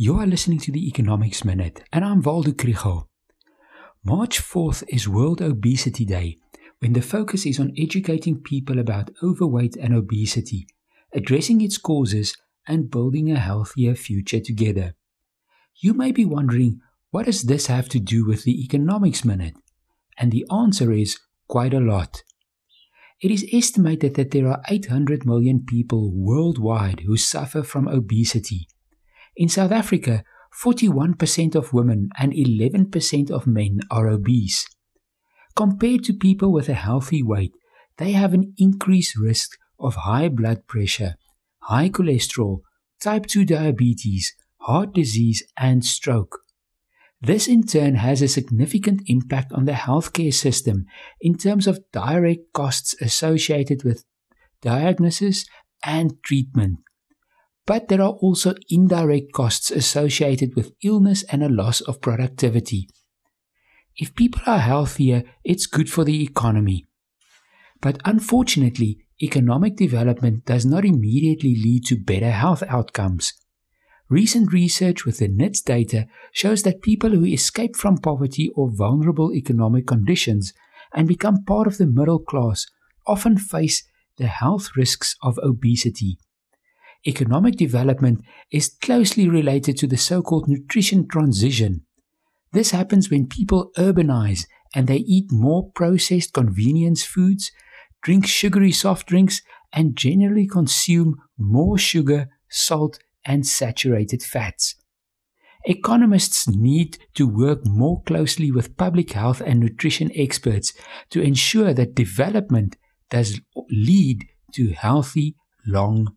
You are listening to the Economics Minute, and I'm Waldo Krugell. March 4th is World Obesity Day, when the focus is on educating people about overweight and obesity, addressing its causes, and building a healthier future together. You may be wondering, what does this have to do with the Economics Minute? And the answer is quite a lot. It is estimated that there are 800 million people worldwide who suffer from obesity in South Africa, 41% of women and 11% of men are obese. Compared to people with a healthy weight, they have an increased risk of high blood pressure, high cholesterol, type 2 diabetes, heart disease, and stroke. This in turn has a significant impact on the healthcare system in terms of direct costs associated with diagnosis and treatment but there are also indirect costs associated with illness and a loss of productivity. If people are healthier, it's good for the economy. But unfortunately, economic development does not immediately lead to better health outcomes. Recent research with the NIDS data shows that people who escape from poverty or vulnerable economic conditions and become part of the middle class often face the health risks of obesity economic development is closely related to the so called nutrition transition. This happens when people urbanize and they eat more processed convenience foods, drink sugary soft drinks, and generally consume more sugar, salt, and saturated fats. Economists need to work more closely with public health and nutrition experts to ensure that development does lead to healthy, long